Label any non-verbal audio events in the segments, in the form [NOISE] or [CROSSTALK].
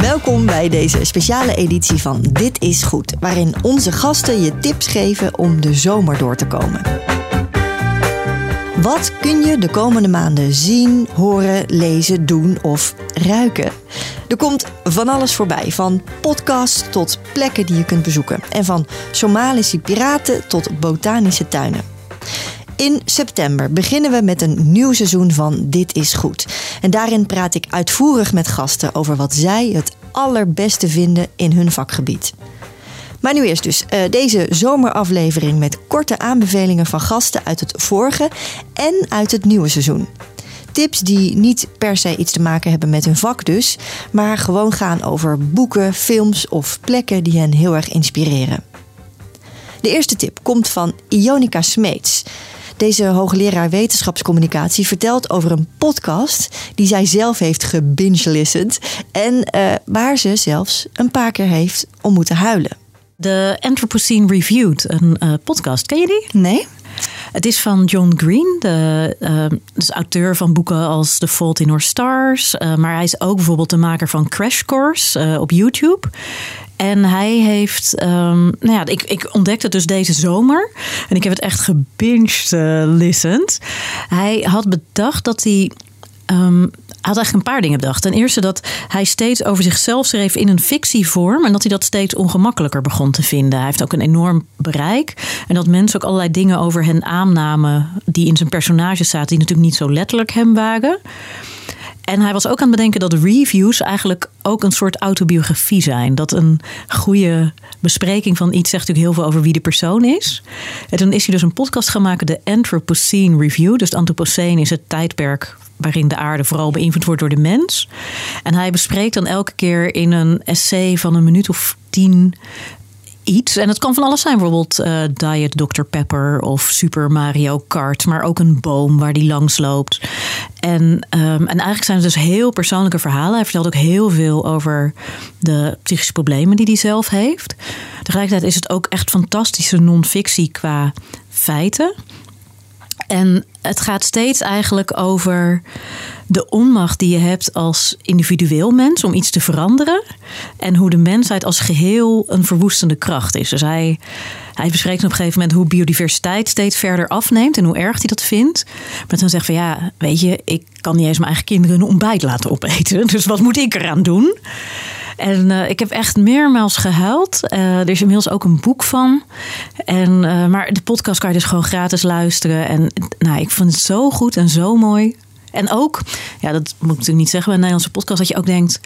Welkom bij deze speciale editie van Dit is Goed, waarin onze gasten je tips geven om de zomer door te komen. Wat kun je de komende maanden zien, horen, lezen, doen of ruiken? Er komt van alles voorbij, van podcasts tot plekken die je kunt bezoeken. En van Somalische piraten tot botanische tuinen. In september beginnen we met een nieuw seizoen van Dit is Goed. En daarin praat ik uitvoerig met gasten over wat zij het allerbeste vinden in hun vakgebied. Maar nu eerst dus uh, deze zomeraflevering met korte aanbevelingen van gasten uit het vorige en uit het nieuwe seizoen. Tips die niet per se iets te maken hebben met hun vak dus, maar gewoon gaan over boeken, films of plekken die hen heel erg inspireren. De eerste tip komt van Ionica Smeets. Deze hoogleraar wetenschapscommunicatie vertelt over een podcast die zij zelf heeft gebinge-listened en uh, waar ze zelfs een paar keer heeft om moeten huilen. De Anthropocene Reviewed, een uh, podcast. Ken je die? Nee. Het is van John Green, de uh, dus auteur van boeken als The Fault in Our Stars. Uh, maar hij is ook bijvoorbeeld de maker van Crash Course op YouTube. En hij heeft, um, nou ja, ik, ik ontdekte het dus deze zomer. En ik heb het echt gebinged uh. Hij had bedacht dat hij um, had eigenlijk een paar dingen bedacht. Ten eerste dat hij steeds over zichzelf schreef in een fictievorm. En dat hij dat steeds ongemakkelijker begon te vinden. Hij heeft ook een enorm bereik. En dat mensen ook allerlei dingen over hen aannamen. die in zijn personage zaten. die natuurlijk niet zo letterlijk hem waren. En hij was ook aan het bedenken dat reviews eigenlijk ook een soort autobiografie zijn. Dat een goede bespreking van iets zegt natuurlijk heel veel over wie de persoon is. En toen is hij dus een podcast gaan maken, de Anthropocene Review. Dus Anthropocene is het tijdperk waarin de aarde vooral beïnvloed wordt door de mens. En hij bespreekt dan elke keer in een essay van een minuut of tien En het kan van alles zijn, bijvoorbeeld uh, Diet Dr. Pepper of Super Mario Kart, maar ook een boom waar die langs loopt. En, um, en eigenlijk zijn het dus heel persoonlijke verhalen. Hij vertelt ook heel veel over de psychische problemen die hij zelf heeft. Tegelijkertijd is het ook echt fantastische non-fictie qua feiten. En het gaat steeds eigenlijk over de onmacht die je hebt als individueel mens om iets te veranderen. En hoe de mensheid als geheel een verwoestende kracht is. Dus hij, hij op een gegeven moment hoe biodiversiteit steeds verder afneemt en hoe erg hij dat vindt. Maar dan zegt van ja, weet je, ik kan niet eens mijn eigen kinderen een ontbijt laten opeten. [LAUGHS] Dus wat moet ik eraan doen? En uh, ik heb echt meermaals gehuild. Uh, er is inmiddels ook een boek van. En, uh, maar de podcast kan je dus gewoon gratis luisteren. En nou, ik vond het zo goed en zo mooi. En ook, ja, dat moet ik natuurlijk niet zeggen bij een Nederlandse podcast, dat je ook denkt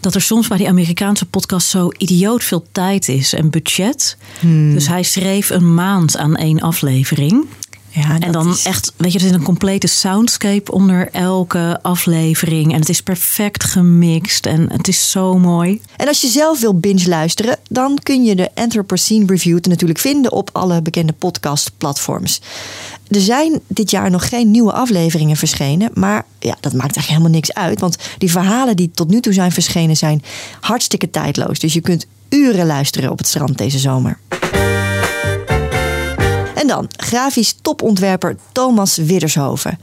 dat er soms bij die Amerikaanse podcast zo idioot veel tijd is en budget. Hmm. Dus hij schreef een maand aan één aflevering. Ja, en dan is... echt, weet je, er zit een complete soundscape onder elke aflevering. En het is perfect gemixt en het is zo mooi. En als je zelf wil binge luisteren, dan kun je de Anthropocene Review natuurlijk vinden op alle bekende podcastplatforms. Er zijn dit jaar nog geen nieuwe afleveringen verschenen. Maar ja, dat maakt eigenlijk helemaal niks uit. Want die verhalen die tot nu toe zijn verschenen zijn hartstikke tijdloos. Dus je kunt uren luisteren op het strand deze zomer. En dan grafisch topontwerper Thomas Widdershoven.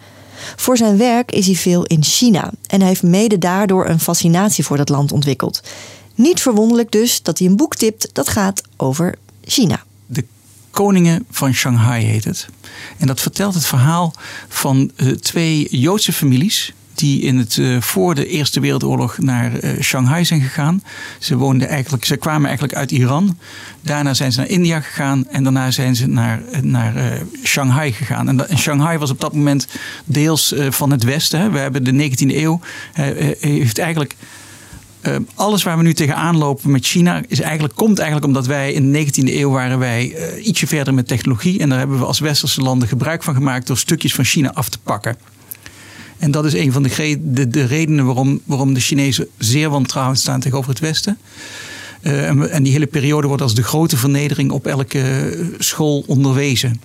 Voor zijn werk is hij veel in China en hij heeft mede daardoor een fascinatie voor dat land ontwikkeld. Niet verwonderlijk dus dat hij een boek tipt dat gaat over China. De Koningen van Shanghai heet het. En dat vertelt het verhaal van uh, twee Joodse families die in het, uh, voor de Eerste Wereldoorlog naar uh, Shanghai zijn gegaan. Ze, woonden eigenlijk, ze kwamen eigenlijk uit Iran. Daarna zijn ze naar India gegaan en daarna zijn ze naar, naar uh, Shanghai gegaan. En, Shanghai was op dat moment deels van het Westen. We hebben de 19e eeuw, heeft eigenlijk alles waar we nu tegenaan lopen met China is eigenlijk, komt eigenlijk omdat wij in de 19e eeuw waren wij ietsje verder met technologie. En daar hebben we als westerse landen gebruik van gemaakt door stukjes van China af te pakken. En dat is een van de, de, de redenen waarom, waarom de Chinezen zeer wantrouwend staan tegenover het Westen. En, en, die hele periode wordt als de grote vernedering op elke school onderwezen.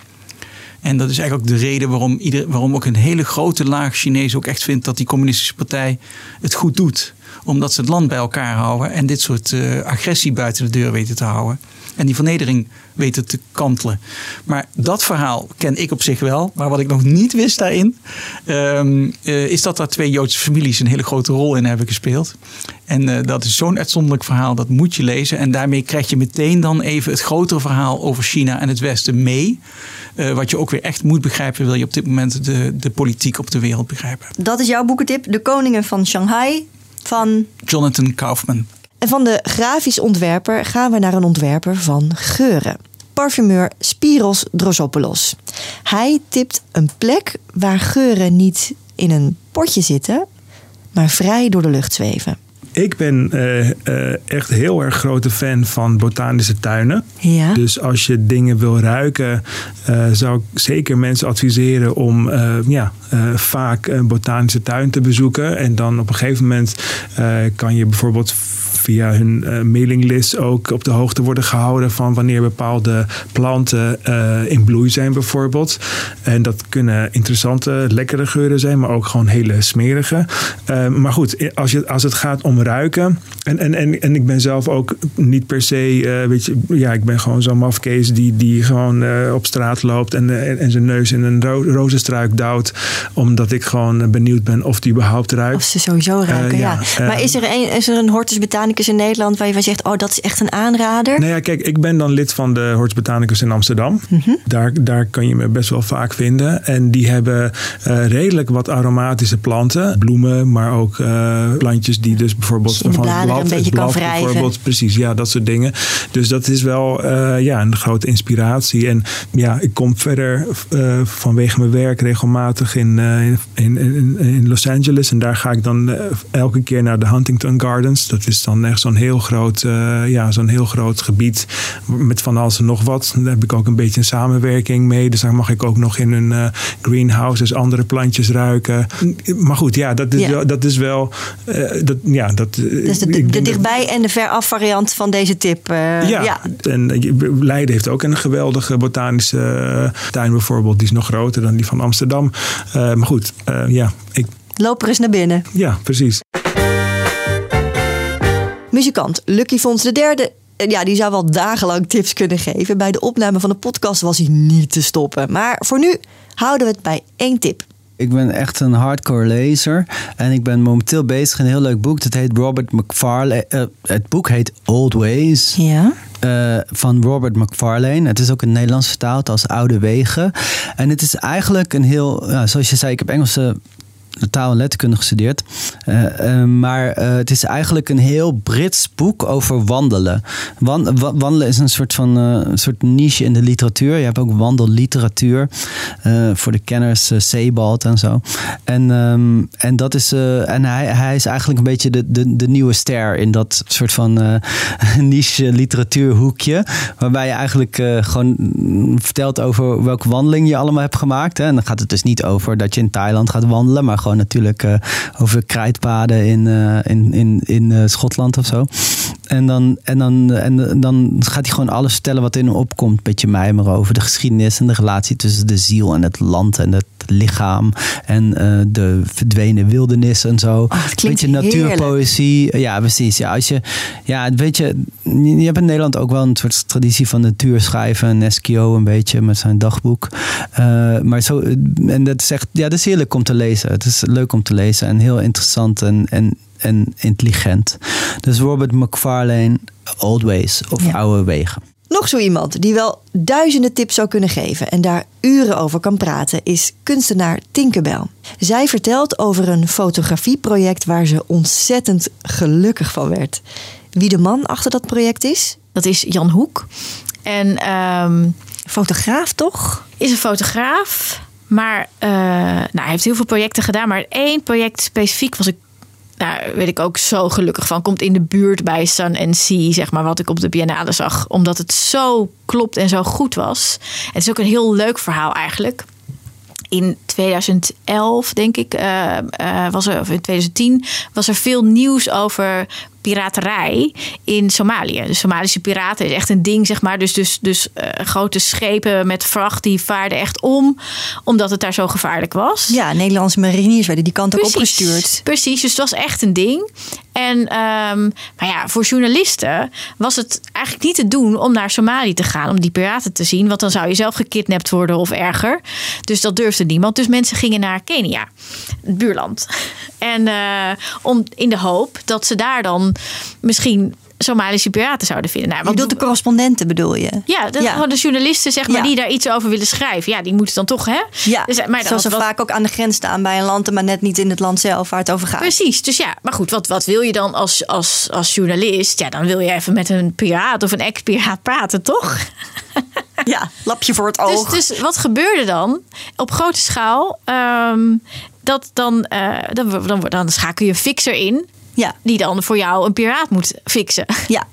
En dat is eigenlijk ook de reden waarom, ieder, waarom ook een hele grote laag Chinezen ook echt vindt dat die communistische partij het goed doet omdat ze het land bij elkaar houden en dit soort uh, agressie buiten de deur weten te houden. en die vernedering weten te kantelen. Maar dat verhaal ken ik op zich wel. Maar wat ik nog niet wist daarin, ehm, eh, is dat daar twee Joodse families een hele grote rol in hebben gespeeld. En eh, dat is zo'n uitzonderlijk verhaal, dat moet je lezen. En daarmee krijg je meteen dan even het grotere verhaal over China en het Westen mee. Eh, wat je ook weer echt moet begrijpen, wil je op dit moment de, de politiek op de wereld begrijpen. Dat is jouw boekentip, De Koningen van Shanghai van Jonathan Kaufman. En van de grafisch ontwerper gaan we naar een ontwerper van geuren. Parfumeur Spiros Drosopoulos. Hij tipt een plek waar geuren niet in een potje zitten, maar vrij door de lucht zweven. Ik ben uh, uh, echt heel erg grote fan van botanische tuinen. Ja. Dus als je dingen wil ruiken, uh, zou ik zeker mensen adviseren om ja, vaak een botanische tuin te bezoeken. En dan op een gegeven moment kan je bijvoorbeeld via hun uh, mailinglist ook op de hoogte worden gehouden van wanneer bepaalde planten uh, in bloei zijn bijvoorbeeld. En dat kunnen interessante, lekkere geuren zijn, maar ook gewoon hele smerige. Uh, maar goed, als, je, als het gaat om ruiken, en, en, en, en ik ben zelf ook niet per se, weet je, ja, ik ben gewoon zo'n mafkees die, die gewoon op straat loopt en, en, en, zijn neus in een ro rozenstruik duwt, omdat ik gewoon benieuwd ben of die überhaupt ruikt. Of ze sowieso ruiken, ja. ja. maar is er een, is er een hortus botanicus in Nederland waar je van zegt, oh, dat is echt een aanrader? Nou ja, kijk, ik ben dan lid van de Hortus Botanicus in Amsterdam. Mm -hmm. daar, daar kan je me best wel vaak vinden. En die hebben uh, redelijk wat aromatische planten. Bloemen, maar ook uh, plantjes die dus bijvoorbeeld van het blad, een beetje blad, kan wrijven. Bijvoorbeeld, precies, ja, dat soort dingen. Dus dat is wel uh, ja, een grote inspiratie. En ja, ik kom verder vanwege mijn werk regelmatig in, in, in, in, Los Angeles. En daar ga ik dan elke keer naar de Huntington Gardens. Dat is dan echt zo'n heel groot, uh, ja, zo'n heel groot gebied met van alles en nog wat. Daar heb ik ook een beetje een samenwerking mee. Dus daar mag ik ook nog in een uh, greenhouses andere plantjes ruiken. Maar goed, ja, dat is ja. wel, dat is wel, uh, dat, ja, dat. Dus de, de, de dichtbij en de veraf variant van deze tip. ja, ja, en Leiden heeft ook een geweldige botanische tuin bijvoorbeeld. Die is nog groter dan die van Amsterdam. maar goed, ja, ik. Loop er eens naar binnen. Ja, precies. Muzikant Lucky Fons de derde ja, die zou wel dagenlang tips kunnen geven. Bij de opname van de podcast was hij niet te stoppen. Maar voor nu houden we het bij één tip. Ik ben echt een hardcore lezer. En ik ben momenteel bezig een heel leuk boek. Dat heet Robert McFarlane. Uh, het boek heet Old Ways. Ja. Uh, van Robert McFarlane. Het is ook in het Nederlands vertaald als Oude Wegen. En het is eigenlijk een heel, zoals je zei, ik heb Engelse taal en letterkunde gestudeerd. Uh, uh, maar uh, het is eigenlijk een heel Brits boek over wandelen. Wan wandelen is een soort van soort niche in de literatuur. Je hebt ook wandelliteratuur voor de kenners, Sebald en zo. En, um, en, dat is, en hij, hij is eigenlijk een beetje de, de, de nieuwe ster in dat soort van [LAUGHS] niche literatuurhoekje. Waarbij je eigenlijk gewoon vertelt over welke wandeling je allemaal hebt gemaakt. Hè. En dan gaat het dus niet over dat je in Thailand gaat wandelen, maar gewoon natuurlijk uh, over krijtpaden in, uh, in, in, in uh, Schotland of zo. En dan, en, dan, en dan gaat hij gewoon alles vertellen wat in hem opkomt. Een beetje mijmeren over de geschiedenis en de relatie tussen de ziel en het land en het lichaam. En de verdwenen wildernis en zo. Oh, weet je, natuurpoëzie. Ja, precies. Ja, als je, ja, weet je, je hebt in Nederland ook wel een soort traditie van natuurschrijven. Neskio een beetje met zijn dagboek. maar zo, en dat is echt, ja, dat is heerlijk om te lezen. Het is leuk om te lezen en heel interessant en, en, en intelligent. Dus Robert McFarlane, Old Ways of ja. Oude Wegen. Nog zo iemand die wel duizenden tips zou kunnen geven en daar uren over kan praten, is kunstenaar Tinkerbell. Zij vertelt over een fotografieproject waar ze ontzettend gelukkig van werd. Wie de man achter dat project is? Dat is Jan Hoek. En um, fotograaf toch? Is een fotograaf. Maar uh, nou, hij heeft heel veel projecten gedaan. Maar één project specifiek was ik. Nou, weet ik ook zo gelukkig van. Komt in de buurt bij Sun Sea, zeg maar, wat ik op de Biennale zag. Omdat het zo klopt en zo goed was. Het is ook een heel leuk verhaal eigenlijk. In 2011, denk ik, uh, uh, was er, of in 2010, was er veel nieuws over piraterij in Somalië. De Somalische piraten is echt een ding, zeg maar. Dus, dus, dus uh, grote schepen met vracht die vaarden echt om, omdat het daar zo gevaarlijk was. Ja, Nederlandse mariniers werden die kant ook opgestuurd. Precies, dus het was echt een ding. En, ehm, maar ja, voor journalisten was het eigenlijk niet te doen om naar Somalië te gaan. Om die piraten te zien. Want dan zou je zelf gekidnapt worden of erger. Dus dat durfde niemand. Dus mensen gingen naar Kenia, het buurland. En uh, om, in de hoop dat ze daar dan misschien Somalische piraten zouden vinden. Nou, wat, je bedoelt de correspondenten bedoel je? Ja, de, ja. de journalisten zeg maar, die daar iets over willen schrijven. Ja, die moeten dan toch, hè? Ja, dus, maar zoals ze vaak ook aan de grens staan bij een land... maar net niet in het land zelf waar het over gaat. Precies, dus ja. Maar goed, wat, wat wil je dan als, als, als journalist? Ja, dan wil je even met een piraat of een ex-piraat praten, toch? [LAUGHS] Ja, lapje voor het dus- oog. Dus, dus wat gebeurde dan? Op grote schaal... Um, dat dan, uh, dan, dan, dan schakel je een fixer in. Ja. Die dan voor jou een piraat moet fixen. Ja. [LAUGHS]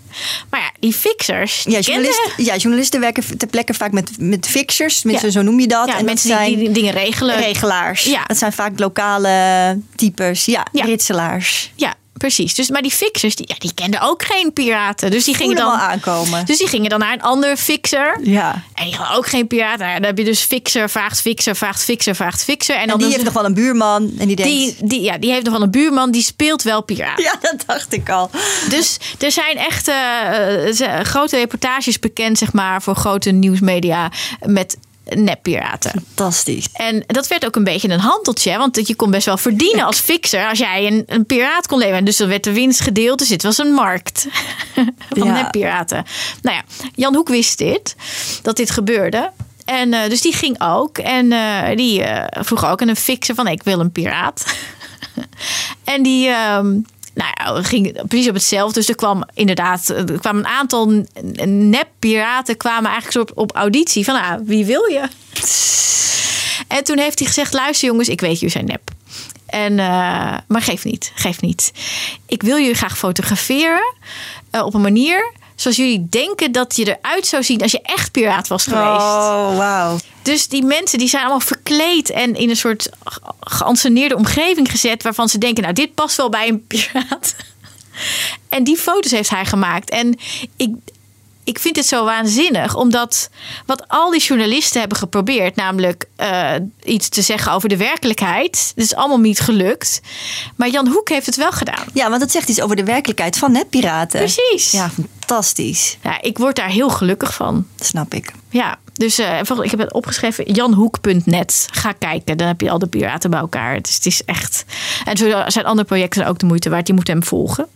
Maar ja, die fixers. ja, journalisten, ja, journalisten werken ter plekke vaak met, met fixers. Mensen, Zo noem je dat. Ja, en mensen zijn die, dingen regelen. Regelaars. Ja. Dat zijn vaak lokale types. Ja, ja. ritselaars. Ja, Precies. Dus, maar die fixers, die, ja, die kenden ook geen piraten. Dus die gingen dan aankomen. Dus die gingen dan naar een andere fixer. Ja. En die hadden ook geen piraten. Nou, dan heb je dus fixer, vraagt fixer, vraagt fixer, vraagt fixer. En, dan die heeft nog wel een buurman. En die denkt... Die, die, ja, die heeft nog wel een buurman. Die speelt wel piraten. Ja, dat dacht ik al. Dus er zijn echt uh, grote reportages bekend, zeg maar, voor grote nieuwsmedia. Met neppiraten. Fantastisch. En dat werd ook een beetje een handeltje. Want je kon best wel verdienen als fixer als jij een, een piraat kon leveren. Dus dan werd de winst gedeeld. Dus dit was een markt [LAUGHS] van ja. neppiraten. Nou ja, Jan Hoek wist dit. Dat dit gebeurde. En uh, dus die ging ook. En uh, die uh, vroeg ook aan een fixer van ik wil een piraat. [LAUGHS] en die... Uh, nou ja, ging precies op hetzelfde. Dus er kwam inderdaad er kwam een aantal nep-piraten kwamen eigenlijk op, op auditie van ah, wie wil je? En toen heeft hij gezegd: luister jongens, ik weet jullie zijn nep. En, uh, maar geef niet, geef niet. Ik wil jullie graag fotograferen uh, op een manier zoals jullie denken dat je eruit zou zien als je echt piraat was geweest. Oh, wauw. Dus die mensen die zijn allemaal verkleed en in een soort geanceneerde omgeving gezet waarvan ze denken, nou dit past wel bij een piraat. [LAUGHS] En die foto's heeft hij gemaakt. En ik, ik vind het zo waanzinnig, omdat wat al die journalisten hebben geprobeerd, namelijk uh, iets te zeggen over de werkelijkheid, dat is allemaal niet gelukt. Maar Jan Hoek heeft het wel gedaan. Ja, want dat zegt iets over de werkelijkheid van netpiraten. Precies. Ja, fantastisch. Ja, ik word daar heel gelukkig van. Dat snap ik. Ja, dus uh, ik heb het opgeschreven, janhoek.net. Ga kijken, dan heb je al de piraten bij elkaar. Het is, het is echt... En zo zijn andere projecten ook de moeite waard. Je moet hem volgen.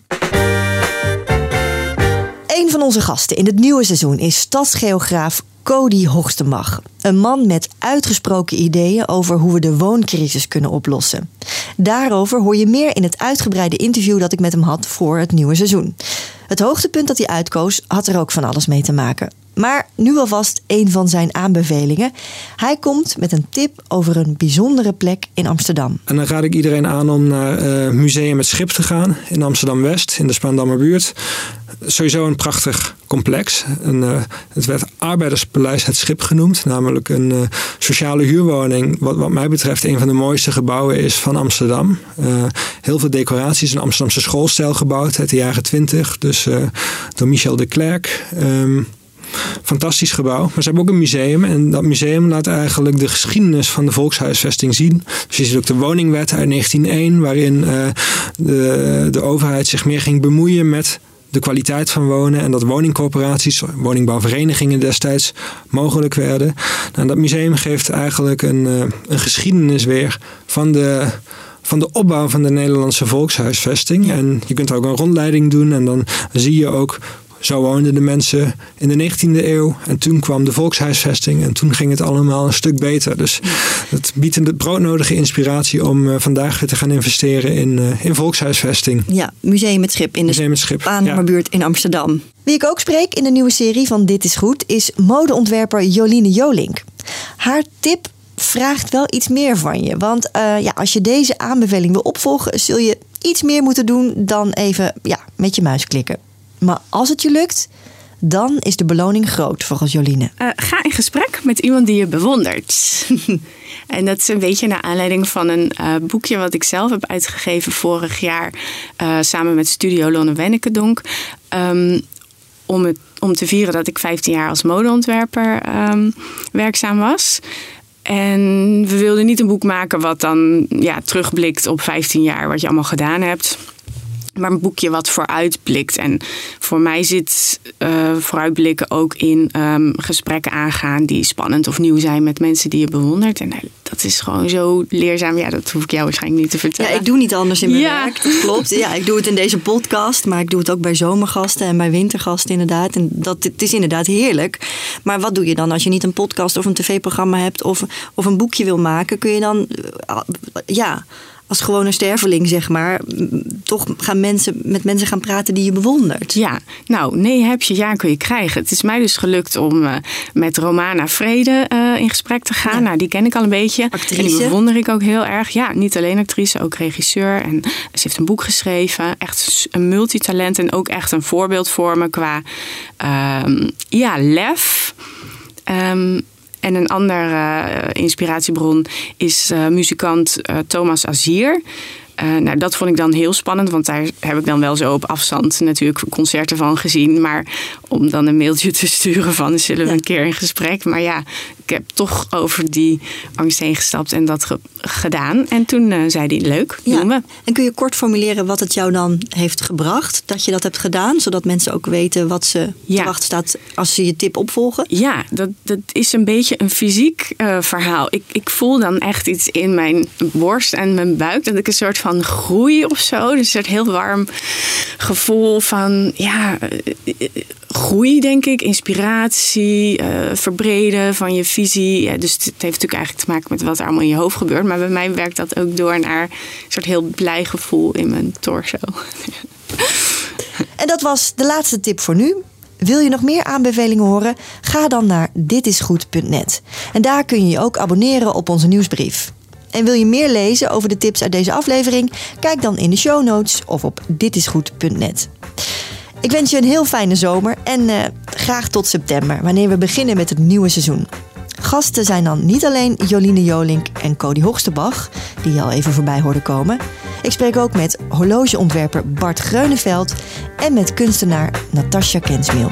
Een van onze gasten in het nieuwe seizoen is stadsgeograaf Cody Hoogstemach. Een man met uitgesproken ideeën over hoe we de wooncrisis kunnen oplossen. Daarover hoor je meer in het uitgebreide interview dat ik met hem had voor het nieuwe seizoen. Het hoogtepunt dat hij uitkoos had er ook van alles mee te maken. Maar nu alvast een van zijn aanbevelingen. Hij komt met een tip over een bijzondere plek in Amsterdam. En dan raad ik iedereen aan om naar uh, Museum Het Schip te gaan in Amsterdam-West, in de Spaandammer buurt. Sowieso een prachtig complex. Een, uh, het werd Arbeiderspaleis Het Schip genoemd, namelijk een uh, sociale huurwoning. Wat, wat mij betreft een van de mooiste gebouwen is van Amsterdam. heel veel decoraties, een Amsterdamse schoolstijl gebouwd uit de jaren 20, dus door Michel de Klerk. Um, fantastisch gebouw. Maar ze hebben ook een museum. En dat museum laat eigenlijk de geschiedenis van de volkshuisvesting zien. Dus je ziet ook de woningwet uit 1901, waarin de, de overheid zich meer ging bemoeien met de kwaliteit van wonen en dat woningcorporaties, woningbouwverenigingen destijds mogelijk werden. Nou, dat museum geeft eigenlijk een, uh, een geschiedenis weer van de, van de opbouw van de Nederlandse volkshuisvesting. En je kunt ook een rondleiding doen en dan zie je ook zo woonden de mensen in de 19e eeuw. En toen kwam de volkshuisvesting. En toen ging het allemaal een stuk beter. Dus het biedt een broodnodige inspiratie om uh, vandaag weer te gaan investeren in, uh, in volkshuisvesting. Ja, Museum het Schip in de Museum het Schip. Aanhammerbuurt ja. in Amsterdam. Wie ik ook spreek in de nieuwe serie van Dit is Goed is modeontwerper Joline Jolink. Haar tip vraagt wel iets meer van je. Want uh, ja, als je deze aanbeveling wil opvolgen, zul je iets meer moeten doen dan even ja, met je muis klikken. Maar als het je lukt, dan is de beloning groot volgens Joline. Uh, ga in gesprek met iemand die je bewondert. [LAUGHS] en dat is een beetje naar aanleiding van een uh, boekje wat ik zelf heb uitgegeven vorig jaar uh, samen met Studio Lonne Wennekedonk. Um, om, het, om te vieren dat ik 15 jaar als modeontwerper um, werkzaam was. En we wilden niet een boek maken wat dan ja, terugblikt op 15 jaar wat je allemaal gedaan hebt. Maar een boekje wat vooruitblikt. En voor mij zit uh, vooruitblikken ook in um, gesprekken aangaan die spannend of nieuw zijn met mensen die je bewondert. En dat is gewoon zo leerzaam. Ja, dat hoef ik jou waarschijnlijk niet te vertellen. Ja, ik doe niet anders in mijn werk. Dat klopt. Ja, ik doe het in deze podcast, maar ik doe het ook bij zomergasten en bij wintergasten inderdaad. En dat het is inderdaad heerlijk. Maar wat doe je dan als je niet een podcast of een tv-programma hebt of, of een boekje wil maken? Kun je dan, uh, ja als gewone sterveling, zeg maar, toch gaan mensen met mensen gaan praten die je bewondert. Ja, nou, nee heb je, ja kun je krijgen. Het is mij dus gelukt om uh, met Romana Vrede uh, in gesprek te gaan. Nou, die ken ik al een beetje. Actrice. En die bewonder ik ook heel erg. Ja, niet alleen actrice, ook regisseur. En ze heeft een boek geschreven. Echt een multitalent en ook echt een voorbeeld voor me qua uh, ja, lef. Um, en een andere uh, inspiratiebron is uh, muzikant uh, Thomas Azier. Nou, dat vond ik dan heel spannend, want daar heb ik dan wel zo op afstand natuurlijk concerten van gezien. Maar om dan een mailtje te sturen van zullen we een keer in gesprek. Maar ja, ik heb toch over die angst heen gestapt en dat ge gedaan. En toen uh, zei hij, leuk, ja. doen we. En kun je kort formuleren wat het jou dan heeft gebracht? Dat je dat hebt gedaan, zodat mensen ook weten wat ze ja. te wachten staat als ze je tip opvolgen? Ja, dat, dat is een beetje een fysiek uh, verhaal. Ik, ik voel dan echt iets in mijn borst en mijn buik. Dat ik een soort van groei of zo. Dus een heel warm gevoel van, ja, groei denk ik. Inspiratie, uh, verbreden van je visie. Ja, dus het heeft natuurlijk eigenlijk te maken met wat er allemaal in je hoofd gebeurt. Maar bij mij werkt dat ook door naar een soort heel blij gevoel in mijn torso. En dat was de laatste tip voor nu. Wil je nog meer aanbevelingen horen? Ga dan naar ditisgoed.net. En daar kun je je ook abonneren op onze nieuwsbrief. En wil je meer lezen over de tips uit deze aflevering? Kijk dan in de show notes of op ditisgoed.net. Ik wens je een heel fijne zomer en uh, graag tot september, wanneer we beginnen met het nieuwe seizoen. Gasten zijn dan niet alleen Joline Jolink en Cody Hoogstebach, die je al even voorbij hoorde komen. Ik spreek ook met horlogeontwerper Bart Greuneveld en met kunstenaar Natasja Kensmeel.